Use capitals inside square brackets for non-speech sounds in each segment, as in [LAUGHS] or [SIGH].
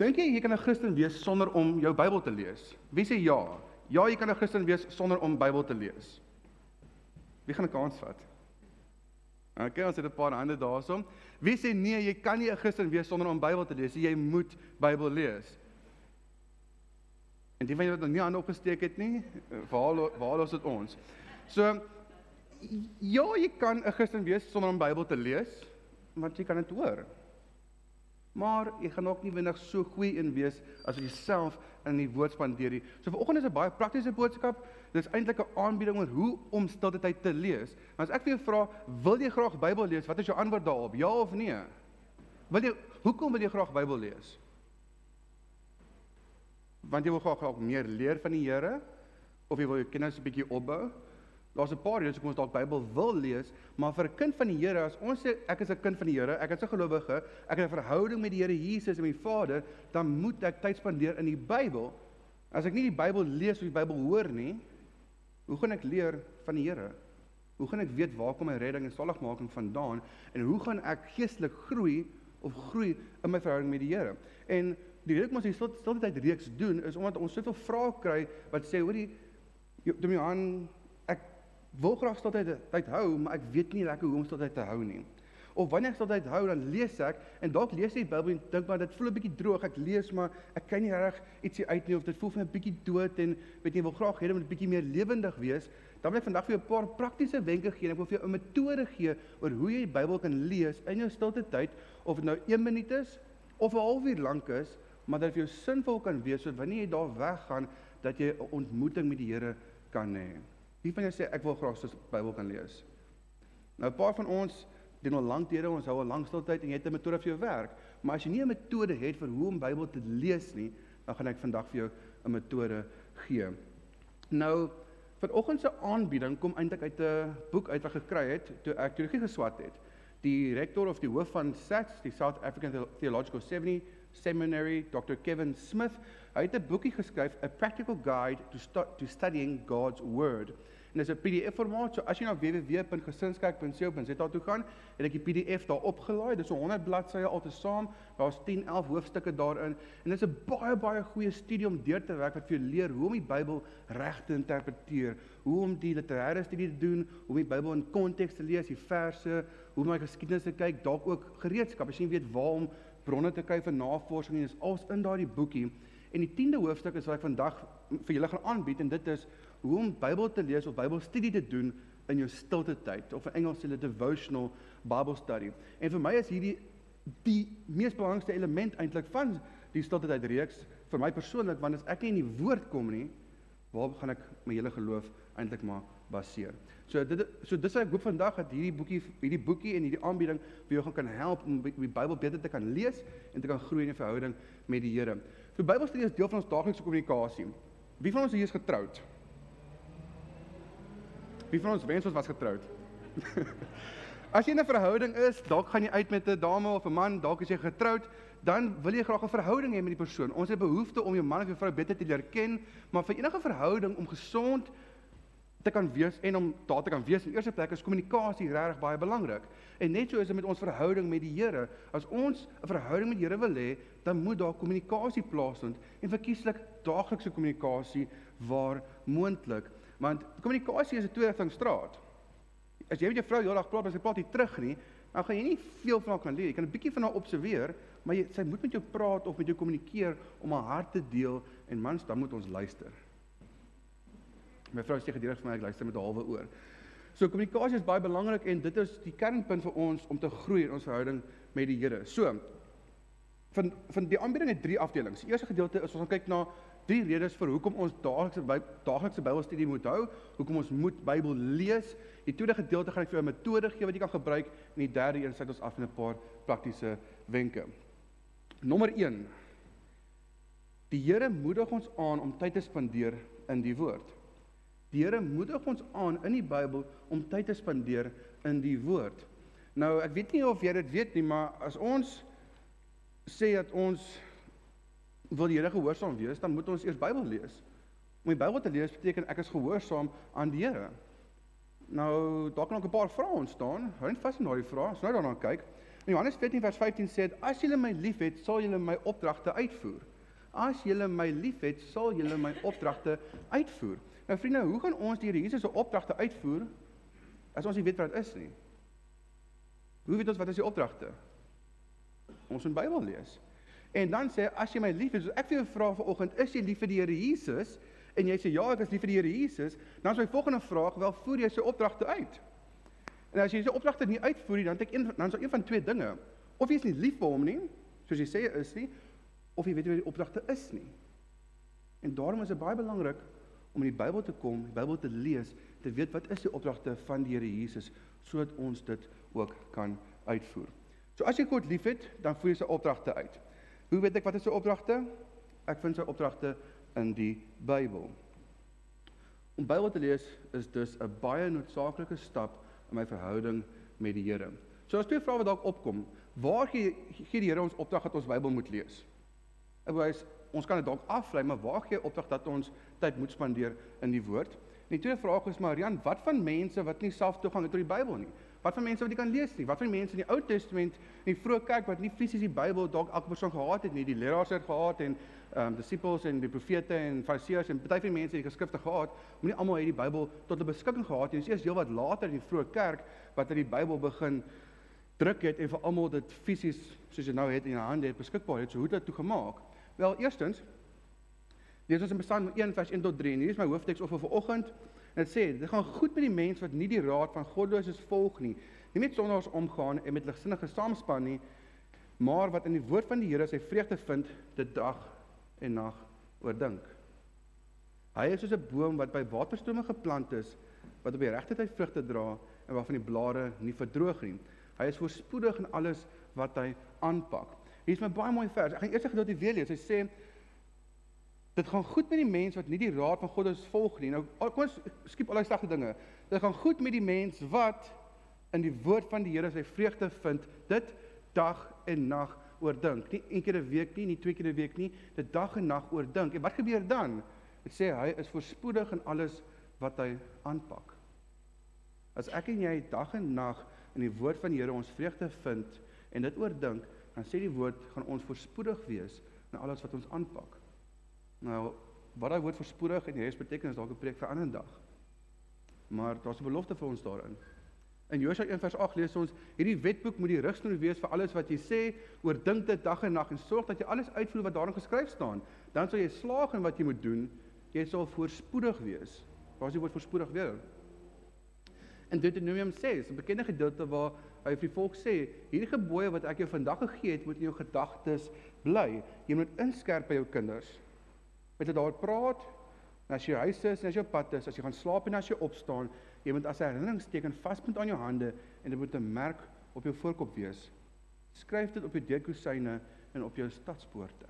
Dink jy jy kan 'n Christen wees sonder om jou Bybel te lees? Wie sê ja? Ja, jy kan 'n Christen wees sonder om Bybel te lees. Wie gaan 'n kans vat? Okay, ons het 'n paar hande daarsom. Wie sê nee, jy kan nie 'n Christen wees sonder om Bybel te lees nie. Jy moet Bybel lees. En die julle wat nog nie hande opgesteek het nie, waar waar los dit ons? So ja, jy kan 'n Christen wees sonder om Bybel te lees, want jy kan dit hoor. Maar jy gaan ook nie wendig so goeie in wees as jy self in die woord spandeer nie. So vanoggend is 'n baie praktiese boodskap. Dit is eintlik 'n aanbieding oor hoe om stilte tyd te lees. Maar as ek vir jou vra, wil jy graag Bybel lees? Wat is jou antwoord daarop? Ja of nee? Wil jy hoekom wil jy graag Bybel lees? Want jy wil graag, graag meer leer van die Here of jy wil jou kennis 'n bietjie opbou? Daar's 'n paar redes hoekom ons dalk Bybel wil lees, maar vir 'n kind van die Here, as ons sê ek is 'n kind van die Here, ek is 'n gelowige, ek het 'n verhouding met die Here Jesus en my Vader, dan moet ek tyd spandeer in die Bybel. As ek nie die Bybel lees of die Bybel hoor nie, hoe gaan ek leer van die Here? Hoe gaan ek weet waar kom my redding en saligmaking vandaan en hoe gaan ek geestelik groei of groei in my verhouding met die Here? En die rede hoekom ons hierdie stilte tyd reeks doen is omdat ons soveel vrae kry wat sê hoorie Dominee wil graag stiltyd tyd hou, maar ek weet nie lekker hoe om stiltyd te hou nie. Of wanneer ek stiltyd hou, dan lees ek en dalk lees ek die Bybel en dink maar dit voel 'n bietjie droog. Ek lees maar ek kan nie reg ietsie uit nie of dit voel vir my 'n bietjie dood en weet jy wil graag hê dit moet 'n bietjie meer lewendig wees. Dan wil ek vandag vir jou 'n paar praktiese wenke gee en ek wil vir jou 'n metode gee oor hoe jy die Bybel kan lees in jou stilte tyd of dit nou 1 minuut is of 'n halfuur lank is, maar dat dit vir jou sinvol kan wees sodat wanneer jy daar weggaan dat jy 'n ontmoeting met die Here kan hê. Wie van julle sê ek wil graag so Bybel kan lees? Nou 'n paar van ons doen al lank deur ons hou al lank stiltyd en jy het 'n metode vir jou werk, maar as jy nie 'n metode het vir hoe om Bybel te lees nie, dan gaan ek vandag vir jou 'n metode gee. Nou vanoggend se aanbieding kom eintlik uit 'n boek uit wat gekry het toe ek teologie geswat het. Die rektor of die hoof van SATS, die South African Theological Seminary, Dr Kevin Smith, hy het 'n boekie geskryf, A Practical Guide to, stu to Studying God's Word en dis 'n PDF formaat. So as jy na www.gesinskerk.co.za toe gaan, het ek die PDF daar opgelaai. Dis so 100 bladsye altesaam. Daar's 10, 11 hoofstukke daarin en dis 'n baie baie goeie studie om deur te werk wat vir jou leer hoe om die Bybel reg te interpreteer, hoe om die literêre studie te doen, hoe om die Bybel in konteks te lees, die verse, hoe om na geskiedenis te kyk, dalk ook gereedskap as jy weet waar om bronne te kry vir navorsing en dis als in daardie boekie. En die 10de hoofstuk is wat ek vandag vir julle gaan aanbied en dit is hoe om Bybel te lees of Bybelstudie te doen in jou stilte tyd of in Engels hulle devotional Bible study. En vir my is hierdie die mees belangrikste element eintlik van die stilte tyd reeks vir my persoonlik want as ek nie in die woord kom nie, waar gaan ek my hele geloof eintlik maar baseer? So dit so dis ek hoop vandag dat hierdie boekie hierdie boekie en hierdie aanbieding vir jou gaan kan help om die Bybel beter te kan lees en te kan groei in 'n verhouding met die Here. So Bybelstudie is deel van ons daaglikse kommunikasie. Wie van ons hier is getroud? Wie van ons wens ons was getroud? [LAUGHS] As jy 'n verhouding is, dalk gaan jy uit met 'n dame of 'n man, dalk is jy getroud, dan wil jy graag 'n verhouding hê met die persoon. Ons het behoefte om jou man of jou vrou beter te leer ken, maar vir enige verhouding om gesond te kan wees en om daar te kan wees in eerste plek is kommunikasie regtig baie belangrik. En net so is dit met ons verhouding met die Here. As ons 'n verhouding met die Here wil hê, dan moet daar kommunikasie plaasvind en verkieslik daaglikse kommunikasie waar moontlik want kommunikasie is 'n tweerigtingstraat. As jy met jou vrou heeldag praat, as jy praat nie terug nie, dan gaan jy nie veel van haar kan leer. Jy kan 'n bietjie van haar observeer, maar jy sy moet met jou praat of met jou kommunikeer om haar hart te deel en mans, dan moet ons luister. My vrou sê gedurig vir my ek luister met 'n halwe oor. So kommunikasie is baie belangrik en dit is die kernpunt vir ons om te groei in ons verhouding met die Here. So van van die aanbieding het drie afdelings. Die eerste gedeelte is ons gaan kyk na drie redes vir hoekom ons daaglikse daaglikse Bybelstudie moet hou, hoekom ons moet Bybel lees. Die tweede gedeelte gaan ek vir jou 'n metode gee wat jy kan gebruik en die derde een sluit ons af met 'n paar praktiese wenke. Nommer 1. Die Here moedig ons aan om tyd te spandeer in die woord. Die Here moedig ons aan in die Bybel om tyd te spandeer in die woord. Nou, ek weet nie of jy dit weet nie, maar as ons sê dat ons wil die Here gehoorsaam wees, dan moet ons eers Bybel lees. Om die Bybel te lees beteken ek is gehoorsaam aan die Here. Nou, daar kan ook 'n paar vrae ontstaan. Hou net vas aan daardie vrae. Ons nou daarna kyk. In Johannes 14 vers 15 sê dit as julle my liefhet, sal julle my opdragte uitvoer. As julle my liefhet, sal julle my opdragte uitvoer. Nou vriende, hoe gaan ons die Jesus se opdragte uitvoer as ons nie weet wat dit is nie? Hoe weet ons wat is die opdragte? Ons moet Bybel lees. En dan sê as jy my liefhet, so ek vir jou vra vanoggend, is jy lief vir die Here Jesus? En jy sê ja, ek is lief vir die Here Jesus, dan is my volgende vraag, wel voer jy sy opdragte uit? En as jy sy opdragte nie uitvoer nie, dan het ek een dan daar een van twee dinge. Of jy is nie lief vir hom nie, soos jy sê jy is nie, of jy weet nie wat die opdragte is nie. En daarom is dit baie belangrik om in die Bybel te kom, die Bybel te lees, te weet wat is die opdragte van die Here Jesus sodat ons dit ook kan uitvoer. So as jy God liefhet, dan voer jy sy opdragte uit. Hoe weet ek wat is sy opdragte? Ek vind sy opdragte in die Bybel. Om Bybel te lees is dus 'n baie noodsaaklike stap in my verhouding met die Here. So as twee vrae wat dalk opkom, waar gee gee die Here ons opdrag dat ons Bybel moet lees? Ek wys ons kan dit dalk aflei, maar waar gee opdrag dat ons tyd moet spandeer in die woord? En die tweede vraag is maar Rian, wat van mense wat nie self toegang het tot die Bybel nie? Wat van mense wat nie kan lees nie? Wat van mense in die Ou Testament in die vroeë kerk wat nie fisies die Bybel dalk elke persoon gehad het nie, die leraars het gehad en ehm um, disippels en die profete en fariseërs en baie van mense het die geskrifte gehad, moenie almal het die Bybel tot hulle beskikking gehad nie. Dis eers heelwat later in die vroeë kerk wat hulle die Bybel begin druk het en vir almal dit fisies soos jy nou het in jou hande het beskikbaar het. So hoe het dit toe gemaak? Wel, eerstens lees ons in Psalm 1 vers 1 tot 3 en hier is my hoofteks of vir vanoggend. Dit sê, dit gaan goed met die mens wat nie die raad van goddeloses volg nie, nie met sondaars omgaan en met ligsinnige saamspan nie, maar wat in die woord van die Here sy vreugde vind, dit dag en nag oordink. Hy is soos 'n boom wat by waterstrome geplant is, wat op die regte tyd vrugte dra en waarvan die blare nie verdroog nie. Hy is voorspoedig in alles wat hy aanpak. Hier is 'n baie mooi vers. Ek gaan eers 'n gedeelte weer lees. Hy sê Dit gaan goed met die mens wat nie die raad van God ons volg nie. Nou kom ons skiep al die slegte dinge. Dit gaan goed met die mens wat in die woord van die Here sy vreugde vind. Dit dag en nag oordink. Nie een keer 'n week nie, nie twee keer 'n week nie, dit dag en nag oordink. En wat gebeur dan? Dit sê hy is voorspoedig in alles wat hy aanpak. As ek en jy dag en nag in die woord van die Here ons vreugde vind en dit oordink, dan sê die woord gaan ons voorspoedig wees in alles wat ons aanpak. Nou, wat daai woord voorspoedig en res beteken is dalk 'n preek vir 'n ander dag. Maar daar's 'n belofte vir ons daarin. In Josua 1 vers 8 lees ons: "Hierdie wetboek moet die rigsnoer wees vir alles wat jy sê, oordink dit dag en nag en sorg dat jy alles uitvoer wat daarin geskryf staan. Dan sal jy slaag in wat jy moet doen. Jy sal voorspoedig wees." Waar is die woord voorspoedig weer? In Deuteronomium 6, 'n bekende gedeelte waar hy vir die volk sê: "Hierdie gebooie wat ek jou vandag gegee het, moet in jou gedagtes bly. Jy moet inskerp by jou kinders." met hulle daar praat. En as jy huis is en as jy op pad is, as jy gaan slaap en as jy opstaan, jy moet as 'n herinneringsteken vaspunt aan jou hande en dit moet 'n merk op jou voorkop wees. Skryf dit op jou deurkusyne en op jou stadspoorte.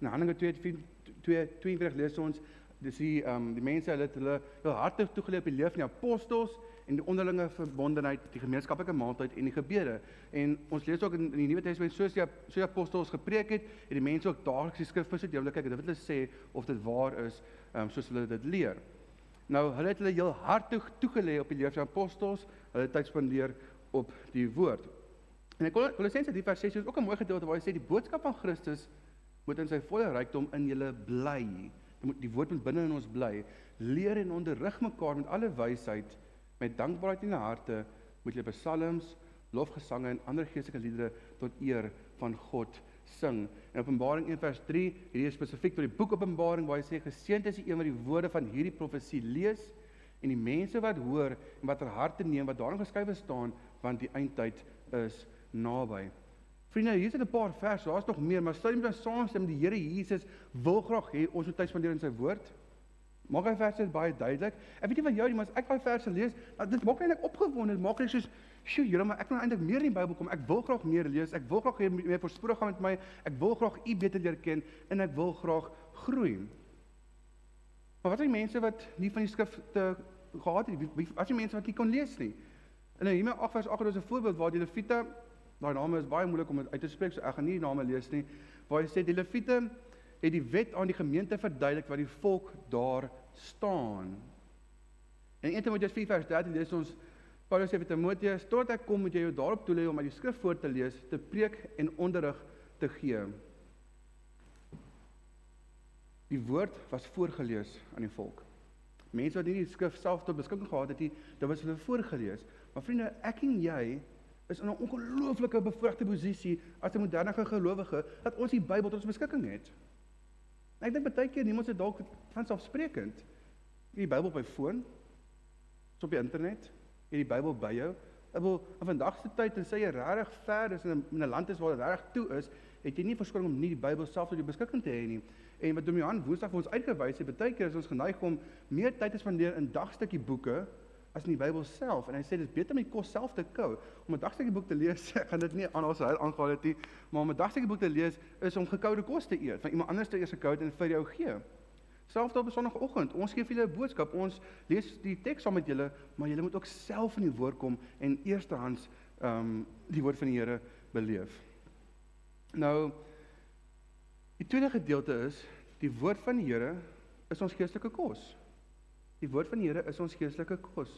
In Handelinge 2:22 lees ons dis die ehm um, die mense hulle het hulle hul harte toegeleef op die lewe van die apostels en die onderlinge verbondenheid, die gemeenskaplike maaltyd en die gebede. En ons lees ook in, in die Nuwe Testament soos die so die apostels gepreek het en die mense ook daagliks die skrif wil kyk wat hulle sê of dit waar is, um, soos hulle dit leer. Nou, hulle het hulle heel hartig toegelê op die lewe van apostels, hulle tyd spandeer op die woord. En Kolossense 3 vers 6 is ook 'n mooi gedeelte waar hy sê die boodskap van Christus moet in sy volle rykdom in julle bly. Die woord moet binne in ons bly. Leer en onderrig mekaar met alle wysheid Met dankbaarheid in die harte moet jy psalms, lofgesange en ander geestelike liedere tot eer van God sing. In Openbaring 1:3, hierdie is spesifiek tot die boek Openbaring waar hy sê geseënd is die een wat die woorde van hierdie profesie lees en die mense wat hoor en wat ter harte neem wat daarin geskrywe staan, want die eindtyd is naby. Vriende, hier is 'n paar verse, daar's nog meer, maar stel jy ons saamstem, die Here Jesus wil graag hê ons moet tyd spandeer in sy woord. Maak hy verse baie duidelik. Ek weet nie van jou nie, maar as ek daai verse lees, dit maak my net opgewonde. Dit maak net soos, "Sjoe, Here, maar ek wil eintlik meer in die Bybel kom. Ek wil graag meer lees. Ek wil graag meer voorspoedig gaan met my. Ek wil graag U beter leer ken en ek wil graag groei." Maar wat is die mense wat nie van die skrif te gehad het nie? Wat is die mense wat nie kon lees nie? In Nehemia 8 vers 8 is 'n voorbeeld waar die Lewiete, daai name is baie moeilik om uit te spreek, so ek gaan nie die name lees nie, waar hy sê die Lewiete het die wet aan die gemeente verduidelik wat die volk daar staan. In 1 Timoteus 4 vers 13 lees ons Paulus sê vir Timoteus, "Totdat ek kom, moet jy jou daarop toelê om uit die skrif voor te lees, te preek en onderrig te gee." Die woord was voorgeles aan die volk. Mense wat nie die skrif self tot beskikking gehad het nie, dit was hulle voorgeles. Maar vriende, ek en jy is in 'n ongelooflike bevoordeelde posisie as 'n moderne gelowige dat ons die Bybel tot ons beskikking het. Ek dink baie keer niemand se dalk vanselfsprekend die Bybel op my foon, op die internet, het die Bybel by jou. Ek wil in vandag se tyd en sê jy regtig ver is in 'n land is waar dit reg toe is, het jy nie verskoning om nie die Bybel self tot jou beskikking te hê nie. En wat Dominee Woensdag vir ons uitgewys het, baie keer is ons geneig om meer tyd te spandeer in dagstukkie boeke as in die Bybel self. En hy sê dis beter om die kos self te kou. Om 'n dagstukkie boek te lees, [LAUGHS] ek gaan dit nie aan ons heel aangehaal het nie, maar om 'n dagstukkie boek te lees is om gekoude kos te eet van iemand anders te eers gekou en vir jou gee. Selfs op 'n sonoggend, ons gee vir julle 'n boodskap. Ons lees die teks saam met julle, maar julle moet ook self in die woord kom en eerstehands ehm um, die woord van die Here beleef. Nou die tweede gedeelte is die woord van die Here is ons geestelike kos. Die woord van die Here is ons geestelike kos.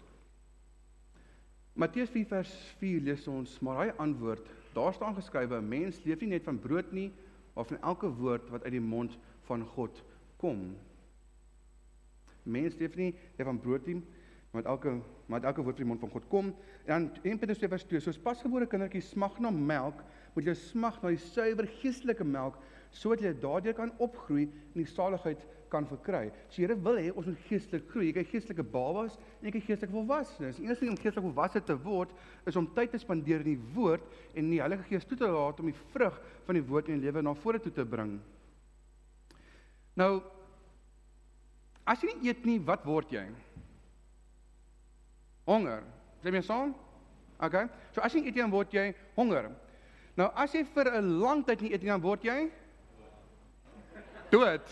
Matteus 4 vers 4 lees ons, maar hy antwoord, daar staan geskrywe, mens leef nie net van brood nie, maar van elke woord wat uit die mond van God kom. Mens leef nie net van brood nie, maar elke maar elke woord uit die mond van God kom. En dan 1 Petrus 2 vers 2, soos pasgebore kindertjies smag na melk, moet jy smag na die suiwer geestelike melk sodat jy daardeur kan opgroei en die saligheid kan verkry. So Here wil hê ons moet geestelik groei. Jy kyk geestelike babas en jy kyk geestelik volwassenes. Die eerste ding om geestelik volwasse te word is om tyd te spandeer in die woord en die Heilige Gees toe te laat om die vrug van die woord in jou lewe na vore toe te bring. Nou As jy nie eet nie, wat word jy? Honger. Sê my saam? OK. So as jy eet, dan word jy honger. Nou as jy vir 'n lang tyd nie eet nie, dan word jy dood.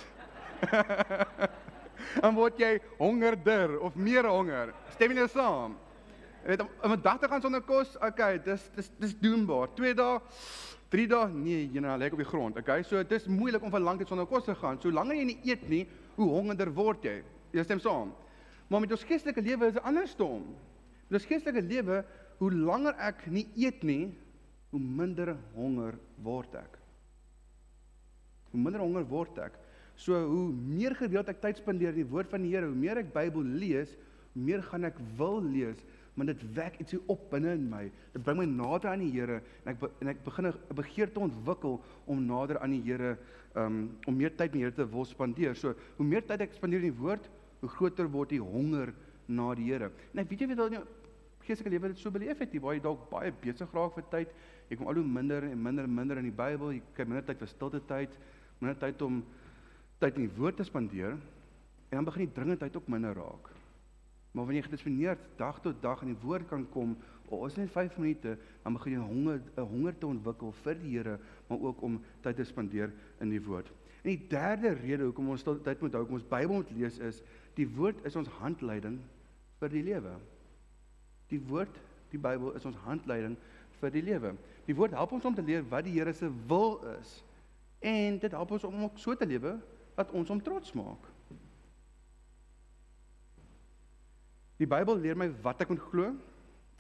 [LAUGHS] dan word jy hongerder of meer honger. Stem jy nou saam? Jy weet om 'n dag te gaan sonder kos, okay, dis dis dis doenbaar. 2 dae, 3 dae, nee, jy nou lê op die grond. Okay, so dit is moeilik om vir lank tyd sonder kos te gaan. Solank jy nie eet nie, hoe hongerder word jy. Jy stem saam. Maar met ons geestelike lewe is dit andersom. Met ons geestelike lewe, hoe langer ek nie eet nie, hoe minder honger word ek. Hoe minder honger word ek. So hoe meer gereeld ek tyd spandeer in die woord van die Here, hoe meer ek Bybel lees, hoe meer gaan ek wil lees, want dit wek ietsie op binne in my. Dit bring my nader aan die Here en ek en ek begin 'n begeerte ontwikkel om nader aan die Here um om meer tyd met die Here te wil spandeer. So hoe meer tyd ek spandeer in die woord, hoe groter word die honger na die Here. En ek weet jy weet al jou geestelike lewe dit so beleef het, jy waar jy dalk baie besig raak vir tyd, jy kom al hoe minder en minder en minder in die Bybel, jy kry minder tyd vir stilte tyd, minder tyd om tyd in die woord te spandeer en dan begin die dringendheid ook minder raak. Maar wanneer jy gedisciplineerd dag tot dag in die woord kan kom, al is net 5 minute, dan begin jy honger 'n honger te ontwikkel vir die Here, maar ook om tyd te spandeer in die woord. En die derde rede hoekom ons tyd moet hou, hoekom ons Bybel moet lees is, die woord is ons handleiding vir die lewe. Die woord, die Bybel is ons handleiding vir die lewe. Die woord help ons om te leer wat die Here se wil is. En dit help ons om ook so te lewe wat ons om trots maak. Die Bybel leer my wat ek moet glo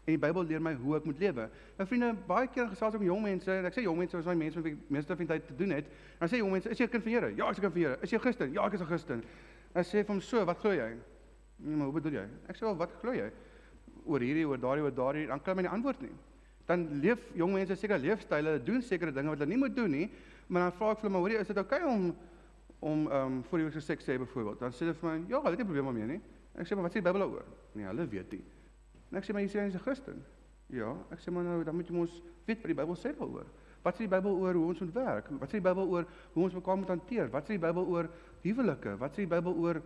en die Bybel leer my hoe ek moet lewe. Nou vriende, baie keer gesels ek met jong mense en ek sê jong mense is my mense met wie ek meeste van die tyd te doen het. Dan sê jong mense, is jy 'n kind van Here? Ja, ek is 'n kind van Here. Is jy 'n Christen? Ja, ek is 'n Christen. En sê vir hom so, wat glo jy? Nee, maar hoe bedoel jy? Ek sê wel, wat glo jy? Oor hierdie, oor daardie, oor daardie, dan kan my nie antwoord nie. Dan leef jong mense seker leefstyle, hulle doen sekere dinge wat hulle nie moet doen nie, maar dan vra ek vir hulle, maar hoorie, is dit oukei okay om om ehm um, voor die seks te hê byvoorbeeld. Dan sê hulle vir my, ja, hulle het nie probleme daarmee nie. En ek sê maar wat sê die Bybel daaroor? Nee, hulle weet nie. En ek sê maar jy sê jy's 'n Christen. Ja, ek sê maar nou dan moet jy mos weet wat die Bybel sê daaroor. Wat sê die Bybel oor hoe ons moet werk? Wat sê die Bybel oor hoe ons mekaar moet hanteer? Wat sê die Bybel oor huwelike? Wat sê die Bybel oor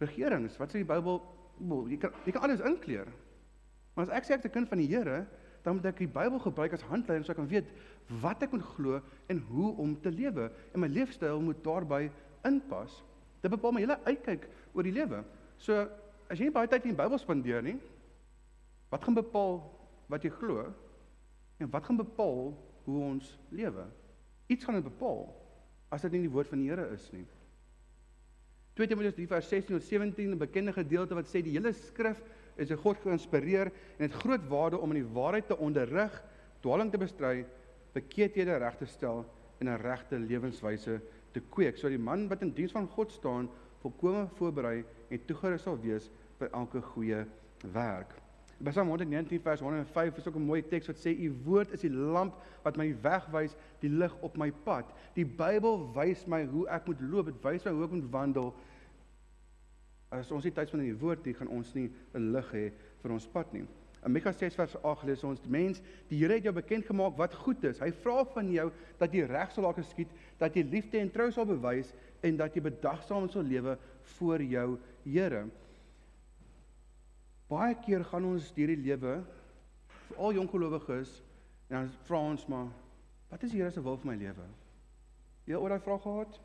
regerings? Wat sê die Bybel? Bo, jy kan jy kan alles inkleer. Maar as ek sê ek is 'n kind van die Here, dan moet ek die Bybel gebruik as handleiding sodat ek kan weet wat ek moet glo en hoe om te lewe. En my leefstyl moet daarbey inpas. Dit bepaal my hele uitkyk oor die lewe. So as jy nie baie tyd in die Bybel spandeer nie, wat gaan bepaal wat jy glo en wat gaan bepaal hoe ons lewe? Iets gaan dit bepaal as dit nie die woord van die Here is nie. 2 Timoteus 3 vers 16 tot 17 'n bekende gedeelte wat sê die hele skrif is deur God geïnspireer en het groot waarde om in die waarheid te onderrig, dwaling te bestry, verkeerdhede reg te stel en 'n regte lewenswyse te kweek. So die man wat in diens van God staan, volkome voorberei en toegerus sal wees vir elke goeie werk. Psalm 119 vers 105 is ook 'n mooi teks wat sê u woord is die lamp wat my weg wys, die lig op my pad. Die Bybel wys my hoe ek moet loop, dit wys my hoe ek moet wandel. As ons nie tyd van in die woord nie, gaan ons nie 'n lig hê vir ons pad nie. In Mikha 6 vers 8 lees ons: "Mens, die Here het jou bekend gemaak wat goed is. Hy vra van jou dat jy reg sal laat geskied, dat jy liefde en trou sal bewys en dat jy bedagsaam sal lewe voor jou Here." Baie keer gaan ons deur die lewe vir al jong gelowiges en dan vra ons maar wat is die Here se wil vir my lewe? Jy oor daai vraag gehad?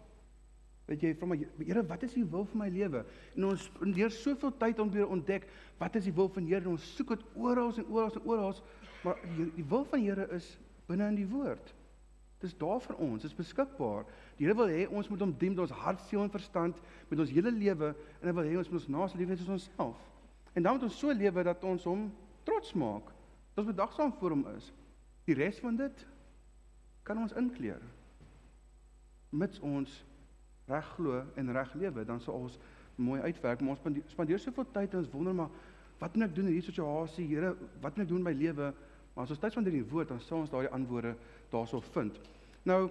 Weet jy, vra my Here, wat is u wil vir my lewe? En ons spandeer soveel tyd om weer ontdek wat is die wil van die Here en ons soek dit oral en oral en oral, maar die, die wil van die Here is binne in die woord. Dit is daar vir ons, is beskikbaar. Die Here wil hê ons moet hom dien met ons hart, siel en verstand, met ons hele lewe en hy wil hê ons moet ons naaste lief hê soos onsself. En dan moet ons so lewe dat ons hom trots maak. Dat ons bedagsaam vir hom is. Die res van dit kan ons inkleer. Mits ons reg glo en reg lewe, dan sal ons mooi uitwerk. Maar ons spandeer soveel tyd en ons wonder maar wat moet ek doen in hierdie situasie? Here, wat moet ek doen in my lewe? Maar as ons tyd van hierdie woord, dan sal ons daardie antwoorde daarso vind. Nou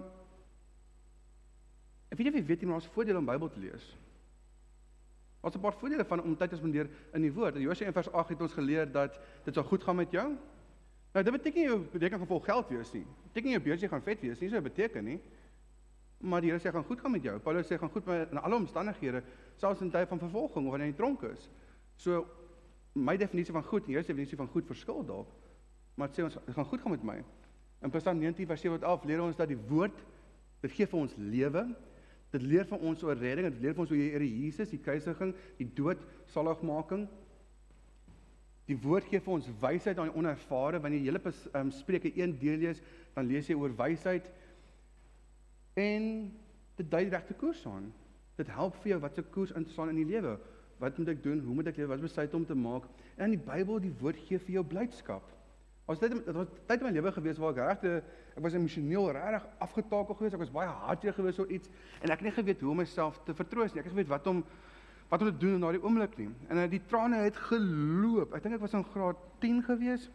ek weet nie of jy weet nie, maar ons voordeel om Bybel te lees. Ons 'n paar voordele van om tyd te spandeer in die woord. In Josua 1 vers 8 het ons geleer dat dit sal goed gaan met jou. Nou dit beteken nie jou beteken gevolg geld wees nie. Beteken nie jou beursie gaan vet wees nie, so beteken nie. Maar die Here sê gaan goed gaan met jou. Paulus sê gaan goed met in alle omstandighede, selfs in tye van vervolging of wanneer jy tronk is. So my definisie van goed en jou definisie van goed verskil dalk. Maar sê ons gaan goed gaan met my. In Psalm 19 vers 7 tot 11 leer ons dat die woord dit gee vir ons lewe Dit leer van ons oor redding, dit leer van ons hoe die Here Jesus, die kruisiging, die dood, saligmaking. Die woord gee vir ons wysheid aan die onervare wanneer jy hele um, Spreuke 1 deel lees, dan lees jy oor wysheid en dit dui regte koers aan. Dit help vir jou wat se koers in te staan in die lewe. Wat moet ek doen? Hoe moet ek lewe? Wat besluit om te maak? En in die Bybel, die woord gee vir jou blydskap. Was dit dit was tyd in my lewe gewees waar ek regte ek was emosioneel regtig afgetakel geweest. Ek was baie hartseer geweest oor iets en ek het nie geweet hoe om myself te vertroos nie. Ek het geweet wat om wat om te doen in daardie oomblik nie. En uh, die trane het geloop. Ek dink ek was in graad 10 geweest.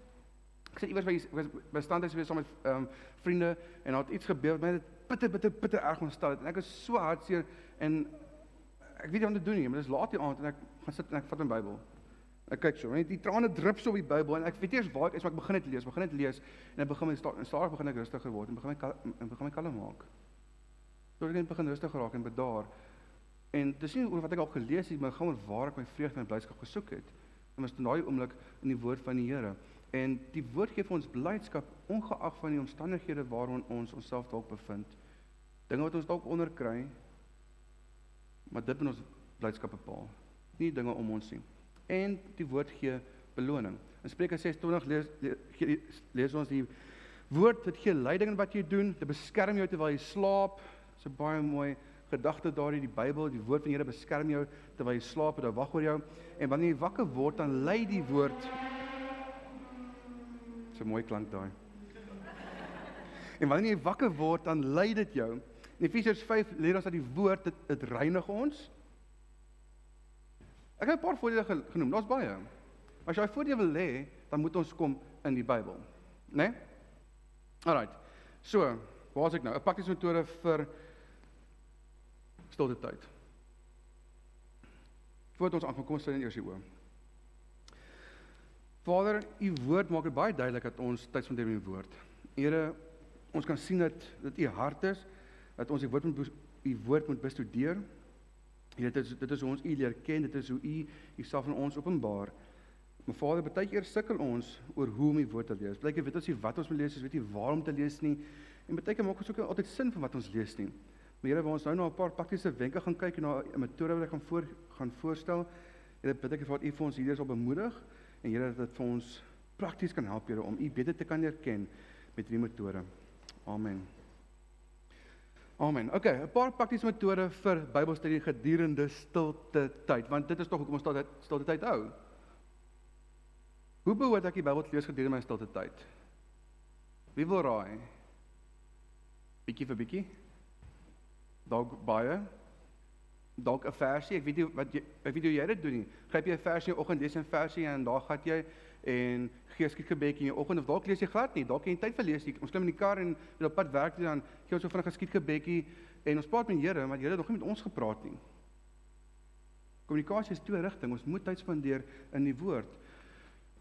Ek sit iewers by was by standhuis geweest saam met ehm um, vriende en daar het iets gebeur wat my bitter bitter bitter erg ontstel het. En ek is so hartseer en ek weet nie wat om te doen nie, maar dit is laat die aand en ek gaan sit en ek vat my Bybel. Ek kyk so, net die trane drup so op die Bybel en ek weet nie eens waar ek is, maar ek begin dit lees, begin dit lees en ek begin my stadig sta, begin ek rustiger word en begin my en begin my kalm maak. Tot ek net begin rustig raak en bedaar. En dis nie oor wat ek al gelees het, maar gaan oor waar ek my vreugde en blydskap gesoek het. En was in daai oomblik in die woord van die Here. En die woord gee vir ons blydskap ongeag van die omstandighede waarin ons onsself dalk bevind. Dinge wat ons dalk onderkry. Maar dit moet ons blydskap bepaal. Nie dinge om ons nie en die woord gee beloning. In Spreuke 26 lees, lees lees ons die woord wat gee leiding in wat jy doen, dit beskerm jou terwyl jy slaap. Dis 'n baie mooi gedagte daardie die Bybel, die woord van die Here beskerm jou terwyl jy slaap en dit wag oor jou. En wanneer jy wakker word, dan lei die woord So mooi klank daai. En wanneer jy wakker word, dan lei dit jou. In Efesiërs 5 leer ons dat die woord dit dit reinig ons. Ek het 'n paar voordele genoem. Daar's baie. As jy 'n voordeel wil hê, dan moet ons kom in die Bybel. Né? Nee? Alrite. So, waar is ek nou? 'n Praktiese metode vir stilte tyd. Voordat ons aankom, kom ons sien eers die oë. Vader, u woord maak dit baie duidelik dat ons tyd spandeer met u woord. Here, ons kan sien dat dit u hart is dat ons u woord moet u woord moet bestudeer En dit is dit is hoe ons U leer ken, dit is hoe U Uself aan ons openbaar. Maar Vader, baie keer sukkel ons oor hoe om die woord te lees. Blyk jy weet ons nie wat ons moet lees, ons weet nie waar om te lees nie. En baie keer maak ons ook altyd sin van wat ons lees nie. Maar Here, waar ons nou na 'n paar praktiese wenke gaan kyk en na 'n metode wat ek gaan voor gaan voorstel. Here, bid ek vir U vir ons hierdie sal bemoedig en Here dat dit vir ons prakties kan help Here om U beter te kan herken met hierdie metode. Amen. Amen. OK, 'n paar praktiese metode vir Bybelstudie gedurende stilte tyd, want dit is tog hoekom ons stilte stilte tyd hou. Hoe behoort ek die Bybel te lees gedurende my stilte tyd? Wie wil raai? Bietjie vir bietjie. Dalk baie. Dalk 'n versie. Ek weet nie wat jy weet hoe jy dit doen nie. Gryp jy 'n versie in die oggend, lees 'n versie en daar gaan jy en gee skiet gebed in die oggend of dalk lees jy glad nie. Dalk jy tyd vir lees. Ons klim in die kar en op pad werk toe dan gee ons so vinnig 'n skiet gebedjie en ons praat met die Here, maar die Here het nog nie met ons gepraat nie. Kommunikasie is twee rigting. Ons moet tyd spandeer in die woord.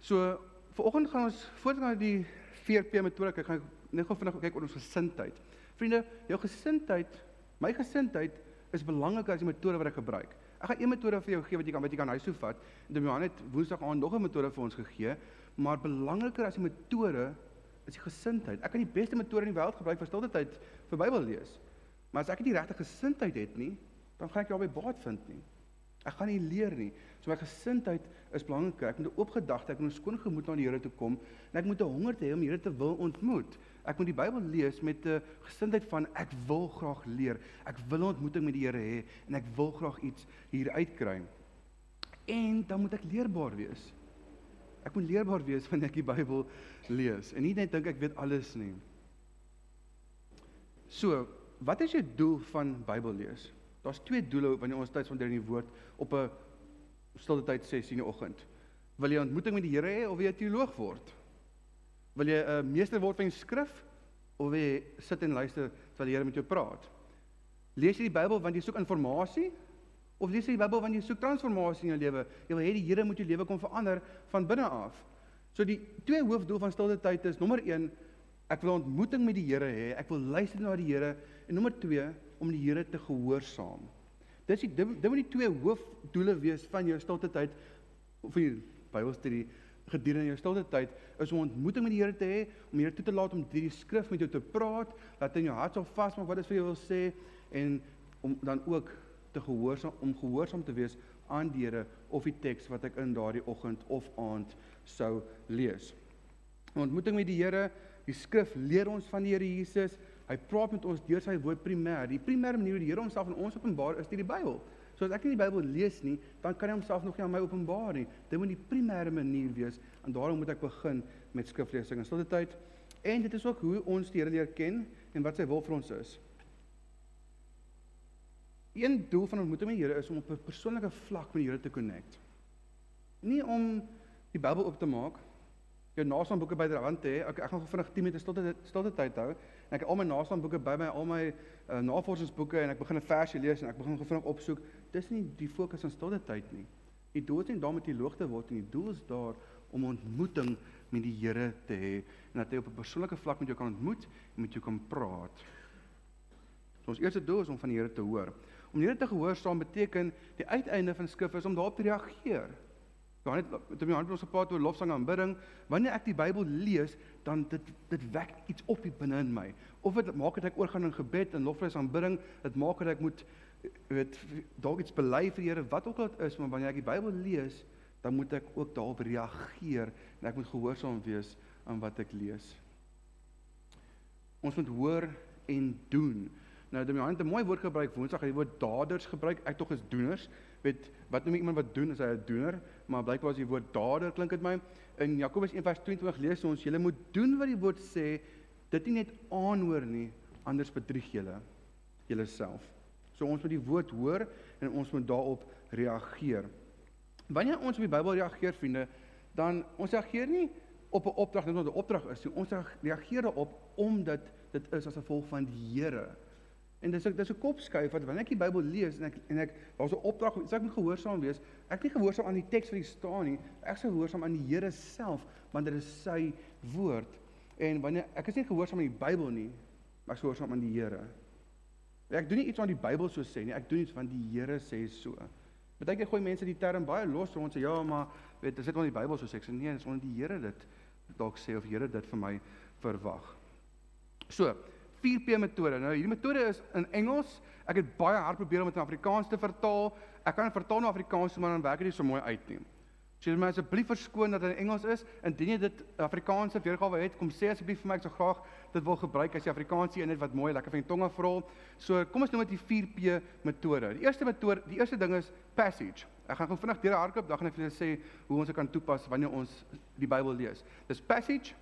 So, vanoggend gaan ons voordat na die 4P metode kyk, gaan net gou vinnig kyk oor ons gesindheid. Vriende, jou gesindheid, my gesindheid is belangriker as die metode wat ek gebruik. Ek gaan een metode vir jou gee wat jy kan wat jy kan huis toe vat. En dan Johan het Woensdag aan nog 'n metode vir ons gegee, maar belangriker as die metode is die gesindheid. Ek kan die beste metode in die wêreld gebruik vir stilte tyd vir Bybel lees. Maar as ek nie die regte gesindheid het nie, dan gaan ek nie albei baat vind nie. Ek gaan nie leer nie. So my gesindheid is belangrik. Ek moet 'n oopgedagte, ek moet 'n skoon gemoed na die Here toe kom en ek moet 'n honger hê om die Here te wil ontmoet. Ek moet die Bybel lees met 'n gesindheid van ek wil graag leer. Ek wil 'n ontmoeting met die Here hê en ek wil graag iets hier uitkry. En dan moet ek leerbaar wees. Ek moet leerbaar wees wanneer ek die Bybel lees en nie net dink ek weet alles nie. So, wat is jou doel van Bybel lees? Daar's twee doele wanneer ons tyd spandeer in die woord op 'n stilte tyd sessie in die oggend. Wil jy 'n ontmoeting met die Here hê of wil jy teoloog word? Wil jy 'n meester word van die skrif of wil jy sit en luister terwyl die Here met jou praat? Lees jy die Bybel want jy soek inligting of lees jy die Bybel want jy soek transformasie in jou lewe? Jy wil hê die Here moet jou lewe kom verander van binne af. So die twee hoofdoel van stilte tyd is nommer 1 ek wil ontmoeting met die Here hê. Ek wil luister na die Here en nommer 2 om die Here te gehoorsaam. Dis die dit moet die twee hoofdoele wees van jou stilte tyd of vir Bybelstudie gedurende jou stilte tyd is om 'n ontmoeting met die Here te hê, om die Here toe te laat om hierdie skrif met jou te praat, laat in jou hart sal vasmaak wat dit vir jou wil sê en om dan ook te gehoorsaam om gehoorsaam te wees aan die Here of die teks wat ek in daardie oggend of aand sou lees. 'n Ontmoeting met die Here, die skrif leer ons van die Here Jesus. Hy praat met ons deur sy woord primêr. Die primêre manier hoe die Here homself aan ons openbaar is deur die Bybel. So as ek nie die Bybel lees nie, dan kan hy homself nog nie aan my openbaar nie. Dit moet die primêre manier wees en daarom moet ek begin met skriflesing en stilte tyd. En dit is ook hoe ons die Here leer ken en wat sy wil vir ons is. Een doel van ontmoeting met die Here is om op 'n persoonlike vlak met die Here te connect. Nie om die Bybel oop te maak, jou nasaamboeke byderhand te hê. Ek ek gaan vinnig 10 minute stilte stilte tyd hou en ek het al my nasaamboeke by my, al my uh, navorsingsboeke en ek begin 'n versie lees en ek begin vinnig opsoek dis nie die fokus aan stilte tyd nie. Die doel is nie daarmee die loog te word nie. Die doel is daar om ontmoeting met die Here te hê en dat hy op 'n persoonlike vlak met jou kan ontmoet en met jou kan praat. So ons eerste doel is om van die Here te hoor. Om die Here te gehoorsaam beteken die uiteinde van skrif is om daarop te reageer. Dan het met my hand ons gepraat oor lofsang en aanbidding. Wanneer ek die Bybel lees, dan dit dit wek iets op binne in my. Of dit maak dat ek oorgaan in gebed en lofprys aanbidding, dit maak dat ek moet weet dalk iets bely vir die Here wat ook al dit is, maar wanneer ek die Bybel lees, dan moet ek ook daarop reageer en ek moet gehoorsaam wees aan wat ek lees. Ons moet hoor en doen. Nou, dit het 'n mooi woord gebruik Woensdag, hy woord daders gebruik. Ek tog is doeners. Weet wat noem iemand wat doen is hy 'n doener, maar blykbaar as die woord dader klink dit my. In Jakobus 1:22 lees ons: "Julle moet doen wat die woord sê, dit nie net aanhoor nie, anders bedrieg julle julleself." So ons moet die woord hoor en ons moet daarop reageer. Wanneer ons op die Bybel reageer, vriende, dan ons reageer nie op 'n opdrag net omdat 'n opdrag is nie. Ons reageer daarop omdat dit is as gevolg van die Here. En dis ek dis 'n kopskuif wat wanneer ek die Bybel lees en ek en ek daar's 'n opdrag, as ek moet gehoorsaam wees, ek nie gehoorsaam aan die teks wat hier staan nie. Ek sou gehoorsaam aan die Here self, want dit is sy woord. En wanneer ek is nie gehoorsaam aan die Bybel nie, maar gehoorsaam aan die Here. Ek doen nie iets wat die Bybel so sê nie. Ek doen iets wat die Here sê so. Partykeer gooi mense die term baie los vir ons sê ja, maar weet, dit is net wat die Bybel so sê. Ek sê nee, dit is omdat die Here dit dalk sê of die Here dit vir my verwag. So, 4P metode. Nou hierdie metode is in Engels. Ek het baie hard probeer om dit in Afrikaans te vertaal. Ek kan dit vertaal na Afrikaans, maar dan werk dit nie so mooi uit nie. So jy moet asseblief verskoon dat dit in Engels is. Indien jy dit Afrikaanse weergawe het, kom sê asseblief vir my ek sou graag dit wil gebruik as jy Afrikaans een het wat mooi lekker van die tonge vrol. So kom ons noem dit die 4P metode. Die eerste metode, die eerste ding is passage. Ek gaan gou vinnig deur hardloop, dan gaan ek vir julle sê hoe ons dit kan toepas wanneer ons die Bybel lees. Dis passage,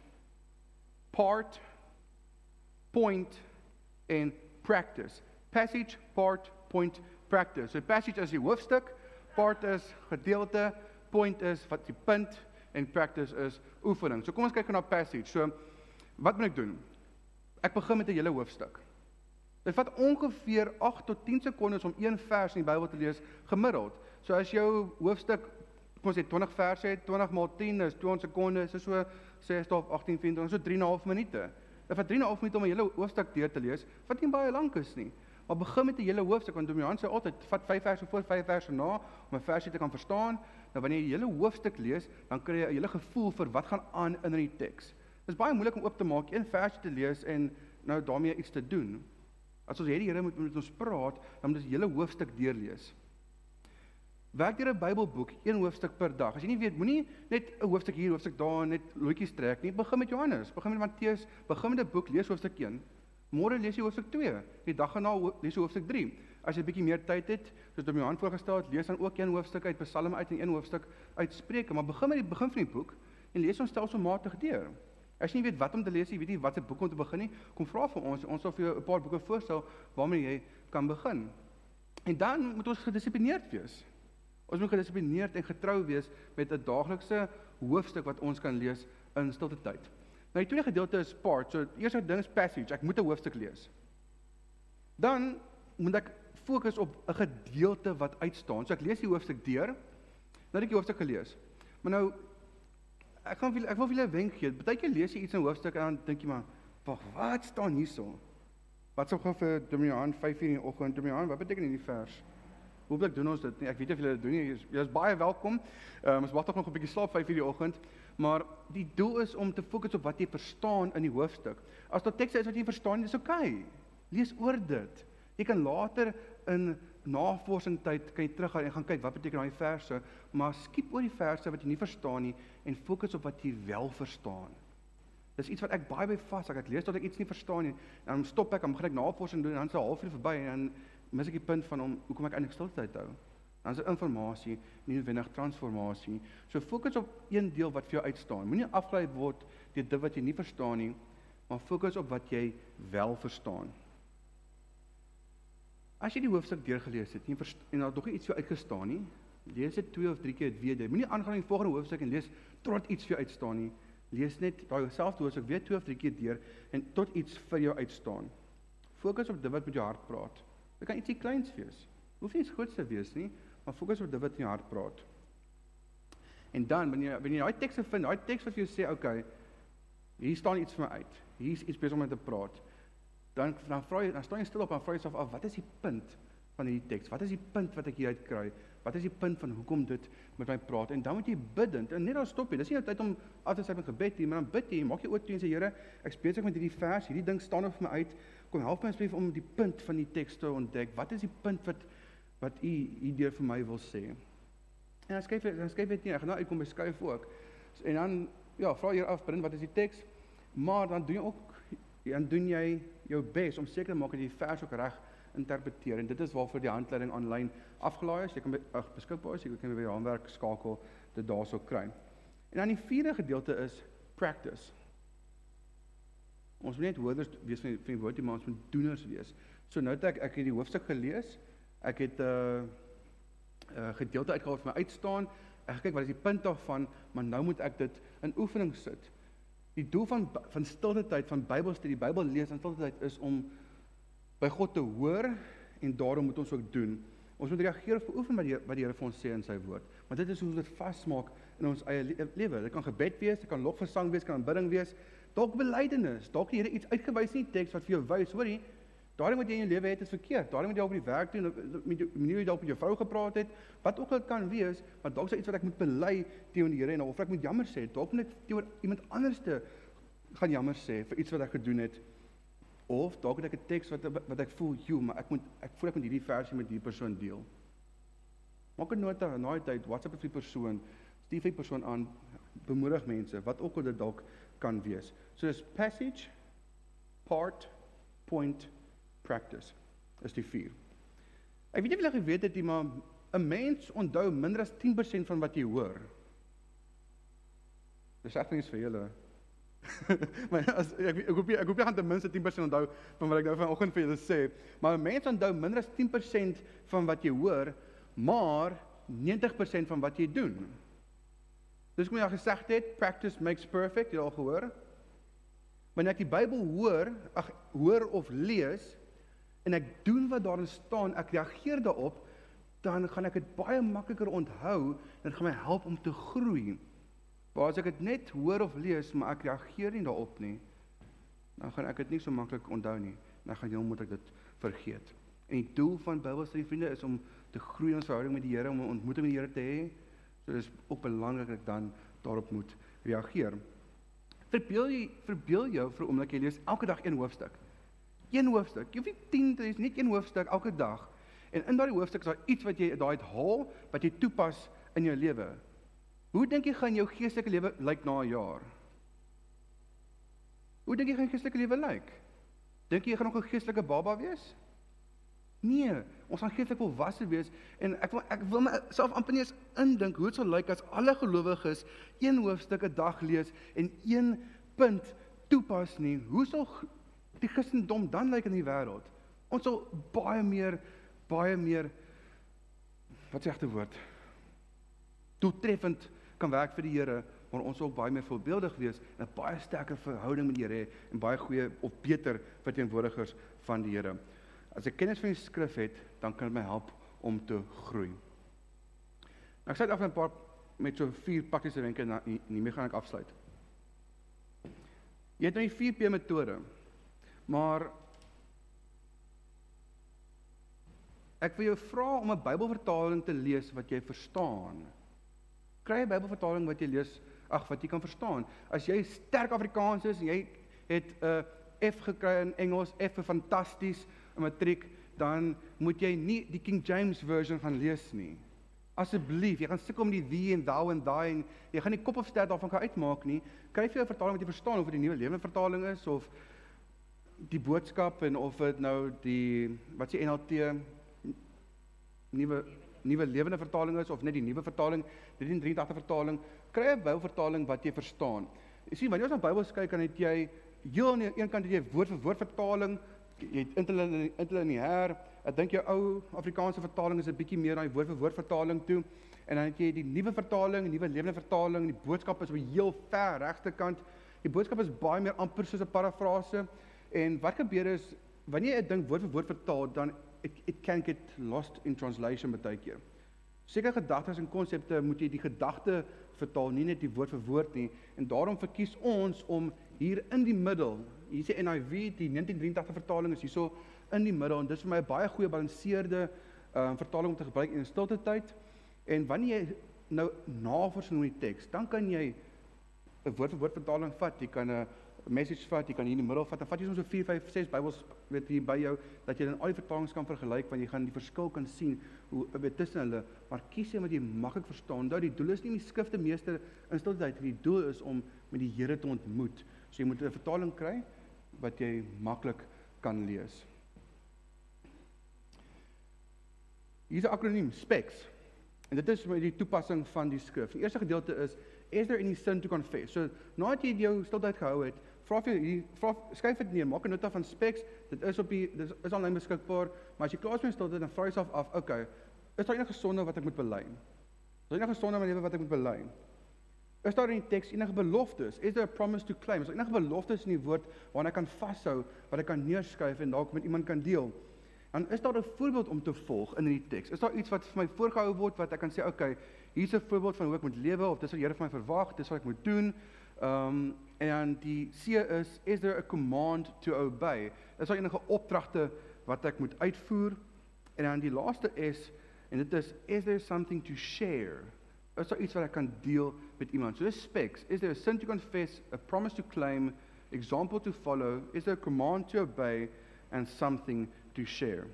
part, point en practice. Passage, part, point, practice. So passage is die hoofstuk, part is gedeelte, point is wat die punt en practice is oefening. So kom ons kyk na passage. So wat moet ek doen? Ek begin met 'n hele hoofstuk. Dit vat ongeveer 8 tot 10 sekondes om een vers in die Bybel te lees gemiddeld. So as jou hoofstuk kom ons sê 20 verse het, 20 maal 10 is 200 sekondes, is so 6 of 18 20, so 3 en 'n half minute. Dit vat 3 en 'n half minute om 'n hele hoofstuk deur te lees, wat nie baie lank is nie. Maar begin met 'n hele hoofstuk want Dominee sê altyd vat 5 verse voor 5 verse na om 'n versie te kan verstaan. Nou wanneer jy die hele hoofstuk lees, dan kry jy 'n hele gevoel vir wat gaan aan in die teks. Dit is baie moeilik om oop te maak, een versie te lees en nou daarmee iets te doen. As ons hierdie Here moet met ons praat, dan moet ons die hele hoofstuk deurlees. Werk deur 'n Bybelboek, een hoofstuk per dag. As jy nie weet, moenie net 'n hoofstuk hier, hoofstuk daar net loetjies trek nie. Begin met Johannes, begin met Matteus, begin met 'n boek, lees hoofstuk 1. Môre lees jy hoofstuk 2. Die dag daarna lees jy hoofstuk 3. As jy 'n bietjie meer tyd het, soos om Johan voorgestel het, lees dan ook een hoofstuk uit Psalme uit en een hoofstuk uit Spreuke, maar begin met die begin van die boek en lees hom stelselmatig deur. As jy nie weet wat om te lees nie, weet jy watter boek om te begin nie, kom vra vir ons. Ons sal vir jou 'n paar boeke voorstel waarmee jy kan begin. En dan moet ons gedissiplineerd wees. Ons moet gedissiplineerd en getrou wees met 'n daaglikse hoofstuk wat ons kan lees in stilte tyd. Nou die tweede gedeelte is part. So eerste ding is passage. Ek moet 'n hoofstuk lees. Dan moet ek fokus op 'n gedeelte wat uitstaan. So ek lees die hoofstuk deur. Nou het ek die hoofstuk gelees. Maar nou ek gaan vir ek wil vir julle 'n wenk gee. Partykeer lees jy iets in 'n hoofstuk en dan dink jy maar, "Wag, wat staan hierso?" Wat sou gou vir Dominee 5:00 in die oggend, Dominee, wat beteken hierdie vers? Hoekom doen ons dit nie? Ek weet nie of julle dit doen nie. Jy is baie welkom. Ehm um, ons wag tog nog 'n bietjie slaap 5:00 in die oggend. Maar die doel is om te fokus op wat jy verstaan in die hoofstuk. As daar tekste is wat jy verstaan, dis oukei. Okay. Lees oor dit. Jy kan later in navorsing tyd kan jy teruggaan en gaan kyk wat beteken daai verse, maar skiep oor die verse wat jy nie verstaan nie en fokus op wat jy wel verstaan. Dis iets wat ek baie by vas, ek lees tot ek iets nie verstaan nie, dan stop ek, dan begin ek navorsing doen en dan is 'n halfuur verby en dan mis ek die punt van hom hoekom ek eintlik stilte hou. Dan is dit inligting, nie noodwendig transformasie. So fokus op een deel wat vir jou uitstaan. Moenie afgelei word deur dit wat jy nie verstaan nie, maar fokus op wat jy wel verstaan. As jy die hoofstuk deurgelees het en en daar nog iets vir uitgestaan nie, lees dit 2 of 3 keer weer. Moenie aangaan in die volgende hoofstuk en lees tot iets vir jou uitstaan nie. Lees net daai selfde hoofstuk weer 2 of 3 keer deur en tot iets vir jou uitstaan. Fokus op dit wat met jou hart praat. Dit kan ietsie kleins wees. Hoef nie iets groots te wees nie, maar fokus op dit wat in jou hart praat. En dan wanneer wanneer jy daai tekste vind, daai teks wat vir jou sê, okay, hier staan iets vir my uit. Hier's iets besig om met te praat. Dan dan vra jy, dan staan jy stil op en vra jouself af, wat is die punt van hierdie teks? Wat is die punt wat ek hieruit kry? Wat is die punt van hoekom dit met my praat? En dan moet jy bidend. En net daar stop jy. Dis nie jou tyd om af te sy met gebed nie, maar dan bid jy, maak jy oop teen sy Here. Ek besig met hierdie vers, hierdie ding staan op my uit. Kom help my asseblief om die punt van die teks te ontdek. Wat is die punt wat wat u hierdeur vir my wil sê. En dan skryf dan skryf dit nie, ek gaan nou uitkom by skryf ook. En dan ja, vra jy af binne wat is die teks? Maar dan doen jy ook dan doen jy jou bes om seker te maak dat jy die vers ook reg interpreteer en dit is waarvoor die handleiding aanlyn afgelaai is. Jy kan ag beskikbaar is, jy kan by die handwerk skakel dit daarso kry. En dan die vierde gedeelte is practice. Ons moet net hoorders wees van die woord, maar ons moet doeners wees. So nou het ek ek het die hoofstuk gelees. Ek het 'n uh, uh, gedeelte uitgehaal vir my uitstaan. Ek kyk wat is die punt daarvan, maar nou moet ek dit in oefening sit. Die doel van van stilte tyd van Bybelstudie, Bybel lees in stilte tyd is om by God te hoor en daarom moet ons ook doen. Ons moet reageer op oefen wat die wat die Here vir ons sê in sy woord. Want dit is hoe ons dit vasmaak in ons eie lewe. Dit kan gebed wees, dit kan lofgesang wees, kan aanbidding wees, dalk belydenis, dalk die Here iets uitgewys in die teks wat vir jou wys, hoorie, Daarom wat jy in jou lewe het is verkeerd. Daarom wat jy op die werk doen, met die manier hoe jy dalk met jou vrou gepraat het, wat ook al kan wees, maar dalk is iets wat ek moet bely teenoor die Here en of ek moet jammer sê, dalk moet ek teenoor iemand anderste gaan jammer sê vir iets wat ek gedoen het. Of dalk het ek 'n teks wat wat ek voel, "Jo, maar ek moet ek voel ek moet hierdie versie met hierdie persoon deel." Maak 'n nota na die tyd, WhatsApp vir die persoon, stuur vir die persoon aan, bemoedig mense, wat ook al dit dalk kan wees. So dis passage part point practice is die 4. Ek weet nie of julle geweet het nie, maar 'n mens onthou minder as 10% van wat jy hoor. Dis ek nie vir julle. [LAUGHS] maar as ek ek hoop jy ek hoop jy gaan ten minste 10% onthou van wat ek nou vanoggend vir julle sê, maar 'n mens onthou minder as 10% van wat jy hoor, maar 90% van wat jy doen. Dis kom jy al gesê het, practice makes perfect, jy al gehoor? Wanneer ek die Bybel hoor, ag hoor of lees en ek doen wat daarin staan, ek reageer daarop, dan gaan ek dit baie makliker onthou en dit gaan my help om te groei. Maar as ek dit net hoor of lees, maar ek reageer nie daarop nie, dan gaan ek dit nie so maklik onthou nie. Dan gaan jy moet ek dit vergeet. En die doel van Bybelstudie vriende is om te groei in ons verhouding met die Here, om 'n ontmoeting met die Here te hê. So dis ook belangrik dat ek dan daarop moet reageer. Verbeel jy verbeel jou vir oomblik jy lees elke dag een hoofstuk. Een hoofstuk. Jy hoef nie 10 te lees, net een hoofstuk elke dag. En in daardie hoofstuk is daar iets wat jy daai uithaal wat jy toepas in jou lewe. Hoe dink jy gaan jou geestelike lewe lyk na 'n jaar? Hoe dink jy gaan jou geestelike lewe lyk? Dink jy jy gaan nog 'n geestelike baba wees? Nee, ons gaan geestelik volwasse wees en ek wil ek wil myself amper nie eens indink hoe dit sou lyk as alle gelowiges een hoofstuk 'n dag lees en een punt toepas nie. Hoe sou die Christendom dan lyk in die wêreld? Ons sal baie meer baie meer wat sê regte woord? Doeltreffend kan werk vir die Here, maar ons ook baie meer voorbeeldig wees en 'n baie sterker verhouding met die Here en baie goeie of beter verteenwoordigers van die Here. As ek kennis van die skrif het, dan kan dit my help om te groei. Nou, ek sê af 'n paar met so vier praktiese wenke en nie meer gaan ek afsluit. Jy het nou die 4P metode. Maar ek wil jou vra om 'n Bybelvertaling te lees wat jy verstaan kry 'n Bybelvertaling wat jy lees, ag wat jy kan verstaan. As jy sterk Afrikaans is en jy het 'n uh, F gekry in Engels, F vir fantasties in matriek, dan moet jy nie die King James version gaan lees nie. Asseblief, jy gaan sukkel met die thee en thou en thy en jy gaan nie kop of stert daarvan kan uitmaak nie. Kry vir jou vertaling wat jy verstaan of dit die nuwe lewende vertaling is of die boodskap en of dit nou die wat sê NLT nuwe nuwe lewende vertaling is of net die nuwe vertaling, die 83 vertaling, kry 'n Bybelvertaling wat jy verstaan. Jy sien wanneer ons na Bybel kyk, het jy heel aan die een kant het jy woord vir woord vertaling, jy het interlineêr. Ek dink jou ou Afrikaanse vertaling is 'n bietjie meer daai woord vir woord vertaling toe. En dan het jy die nuwe vertaling, die nuwe lewende vertaling, die boodskap is op heel ver regte kant. Die boodskap is baie meer amper soos 'n parafrase. En wat gebeur is wanneer jy 'n ding woord vir woord vertaal, dan it, it can get lost in translation baie keer. Sekere gedagtes en konsepte moet jy die gedagte vertaal, nie net die woord vir woord nie. En daarom verkies ons om hier in die middel, hier sê NIV, die 1983 vertaling is hierso in die middel en dis vir my 'n baie goeie balanseerde uh vertaling om te gebruik in stilte tyd. En wanneer jy nou navorsing oor die teks, dan kan jy 'n woord vir woord vertaling vat. Jy kan 'n message vat, jy kan hier in die middel vat. Dan vat jy soms so 4, 5, 6 Bybels weet hier by jou dat jy dan al die vertalings kan vergelyk want jy gaan die verskil kan sien hoe weet tussen hulle. Maar kies jy wat jy maklik verstaan. Dat die doel is nie om die skrifte meester in stiltyd, die doel is om met die Here te ontmoet. So jy moet 'n vertaling kry wat jy maklik kan lees. Hier's 'n akroniem SPECS. En dit is met die toepassing van die skrif. Die eerste gedeelte is is there any sin to confess? So nadat jy jou stiltyd gehou het, vra vir hier vra skryf dit neer, maak 'n nota van specs. Dit is op die dit is aanlyn beskikbaar, maar as jy klaar is met stiltyd dan vra jy self af, okay, is daar enige sonde wat ek moet bely? Is daar enige sonde in my lewe wat ek moet bely? Is daar in die teks enige beloftes? Is there a promise to claim? Is daar enige beloftes in die woord waarna ek kan vashou, wat ek kan neerskryf en dalk met iemand kan deel? En is daar 'n voorbeeld om te volg in hierdie teks? Is daar iets wat vir my voorgehou word wat ek kan sê, okay, hier's 'n voorbeeld van hoe ek moet lewe of dis wat die Here van my verwag, dis wat ek moet doen. Ehm um, en die C is is there a command to obey? Is daar enige opdragte wat ek moet uitvoer? En dan die laaste is en dit is is there something to share? Is daar iets wat ek kan deel met iemand? So dis specs. Is there a sin to confess, a promise to claim, example to follow? Is there a command to obey and something to share?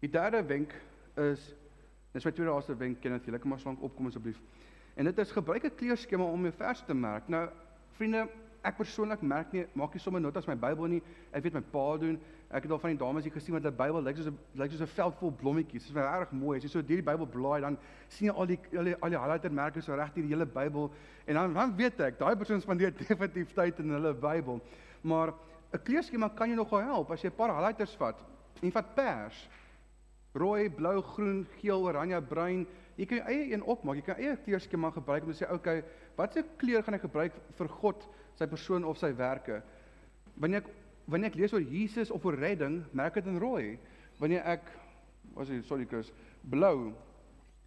Die derde wenk is Dis my tweede laaste wenk, Kenneth, julle kom maar slank opkom asseblief. En dit is gebruik 'n kleurskema om jou vers te merk. Nou, vriende, ek persoonlik merk nie maak nie sommer notas my Bybel nie. Ek weet my pa doen. Ek het al van die dames hier gesien met hulle Bybel lyk soos 'n lyk soos 'n veld vol blommetjies. Dit is regtig mooi. As jy so deur die Bybel blaai, dan sien jy al die al die, al die highlighter merke so reg deur die hele Bybel en dan dan weet ek, daai persoon spandeer [LAUGHS] definitief tyd in hulle Bybel. Maar 'n kleurskema kan jou nogal help as jy 'n paar highlighters vat. En vat pers, rooi, blou, groen, geel, oranje, bruin. Jy kan jou eie een opmaak. Jy kan eie kleurskema gebruik om te sê, "Oké, okay, watse kleur gaan ek gebruik vir God, sy persoon of sy werke?" Wanneer ek wanneer ek lees oor Jesus of oor redding, merk dit in rooi. Wanneer ek was dit sorry Chris, blou.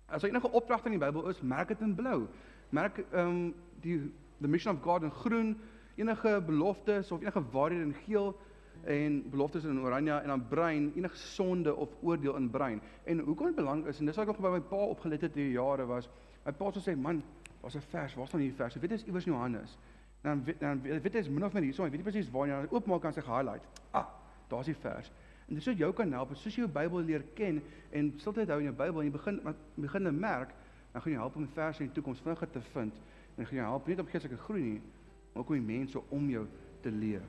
As daar enige opdragte in die Bybel is, merk dit in blou. Merk ehm um, die the mission of God in groen, enige beloftes of enige waarhede in geel en beloftes in oranje en dan bruin, enige sonde of oordeel in bruin. En hoekom dit belangrik is en dis wat ek nog by my pa opgelet het hierdie jare was, my pa het gesê, "Man, daar's 'n vers, waar staan hierdie vers? Ek weet dit is iewers in Johannes." Dan dan weet jy is min of meer hierso, ek weet nie presies waar jy oopmaak kan sy highlight. Ah, daar's die vers. En dit sou jou kan help, soos jy jou Bybel leer ken en stiltyd hou in jou Bybel en jy begin begin merk, dan gaan jy help om 'n vers in die toekoms vinniger te vind en gaan jy help nie om geestelike groei nie, maar ook om die mense om jou te leer.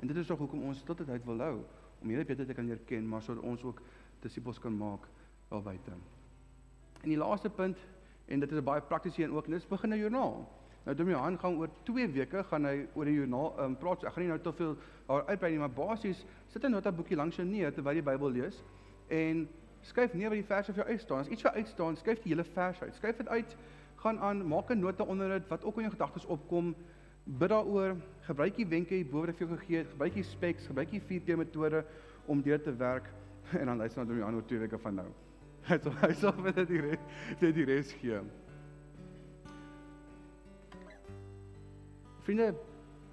En dit is tog hoekom ons dit wil hou om Here beter te kan leer ken, maar sodat ons ook disippels kan maak daar buite. En die laaste punt en dit is 'n baie praktiese een ook, en dit is begin 'n joernaal. Nou Dominee Han gaan oor 2 weke gaan hy oor die joernaal um, praat. Ek gaan nie nou te veel daar uitbrei nie, maar basies sit 'n notaboekie langs jou neer terwyl jy die Bybel lees en skryf neer wat die verse vir jou uitstaan. As iets vir uitstaan, skryf die hele vers uit. Skryf dit uit. Gaan aan, maak 'n nota onder dit wat ook in jou gedagtes opkom. Bid daaroor. Gebruik die wenke hierbo wat ek vir jou gegee het. Gebruik die specs, gebruik die 4T metode om deur te werk [LAUGHS] en dan luister na Dominee Han oor 2 weke van nou. [LAUGHS] Hy sal hy sal vir dit die res, die res gee. Vriende,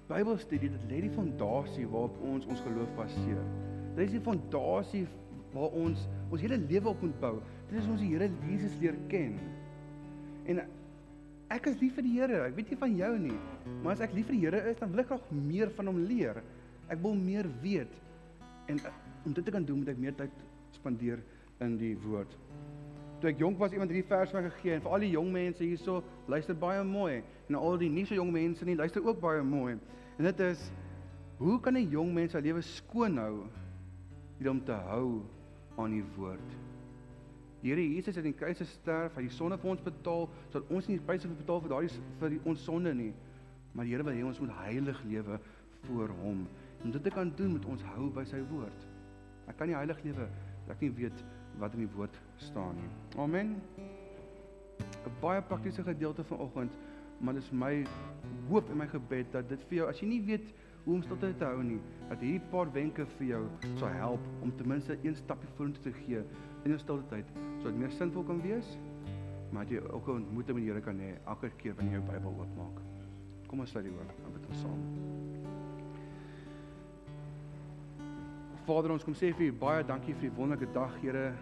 Bybelstudie dit lê die fondasie waarop ons ons geloof baseer. Dit is die fondasie waar ons ons hele lewe op moet bou. Dit is ons die Here Jesus leer ken. En ek is lief vir die Here. Ek weet nie van jou nie, maar as ek lief vir die Here is, dan wil ek graag meer van hom leer. Ek wil meer weet. En om dit te kan doen, moet ek meer tyd spandeer in die woord. Toe ek jonk was, iemand hierdie vers my gegee en vir al die jong mense hierso, luister baie mooi. En al die nie so jong mense nie, luister ook baie mooi. En dit is hoe kan 'n jong mens sy lewe skoon hou hier om te hou aan die woord? Die Here Jesus het in die kruis gesterf, hy het die sonde vir ons betaal, sodat ons nie die pryse moet betaal vir daardie vir die, ons sonde nie. Maar die Here wil hê ons moet heilig lewe voor hom. En dit te kan doen met ons hou by sy woord. Ek kan nie heilig lewe as ek nie weet wat in die woord staan nie. Amen. 'n Baie praktiese gedeelte vanoggend, maar dit is my hoop en my gebed dat dit vir jou, as jy nie weet hoe om stilte te hou nie, dat hierdie paar wenke vir jou sal help om ten minste een stapie vorentoe te gee in jou stilte tyd, sodat meer sinvol kan wees, maar jy ook 'n ontmoeting met die Here kan hê elke keer wanneer jy jou Bybel oopmaak. Kom ons sluit die woord aan met ons saam. Vader, ons kom sê vir U baie dankie vir die wonderlike dag, Here.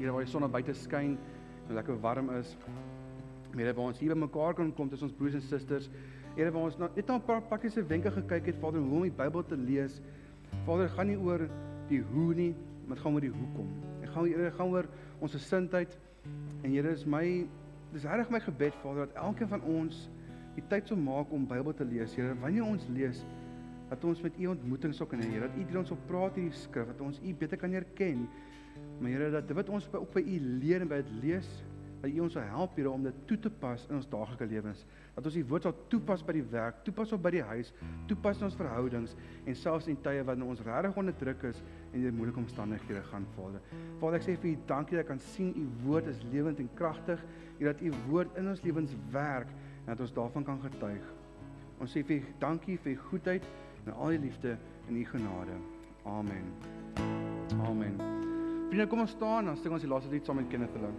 Here waar die son buite skyn en lekker warm is. Here waar ons hier bymekaar kan kom tussen ons broers en susters. Here waar ons nou net na 'n paar praktiese wenke gekyk het, Vader, hoe om die Bybel te lees. Vader, gaan nie oor die hoe nie, maar gaan oor die hoekom. Ek gaan Here gaan oor ons gesindheid. En Here is my dis reg my gebed, Vader, dat elkeen van ons die tyd sou maak om Bybel te lees. Here, wanneer ons lees, dat ons met u ontmoetings ook in die Here, dat u deur ons op praat hierdie skrif, dat ons u beter kan herken. Maar Here, dat wat ons ook by u leer en by dit lees, dat u ons sal help Here om dit toe te pas in ons daaglikse lewens. Dat ons die woord sal toepas by die werk, toepas op by die huis, toepas in ons verhoudings en selfs in tye wanneer ons regtig onder druk is en in moeilike omstandighede gaan, Vader. Vader, ek sê vir u dankie dat ek kan sien u woord is lewend en kragtig, en dat u woord in ons lewens werk en dat ons daarvan kan getuig. Ons sê vir u dankie vir u goedheid en al die liefde en u genade. Amen. Amen. Vriende, kom ons staan, dan sing ons die laaste lied saam met Kenneth Lou.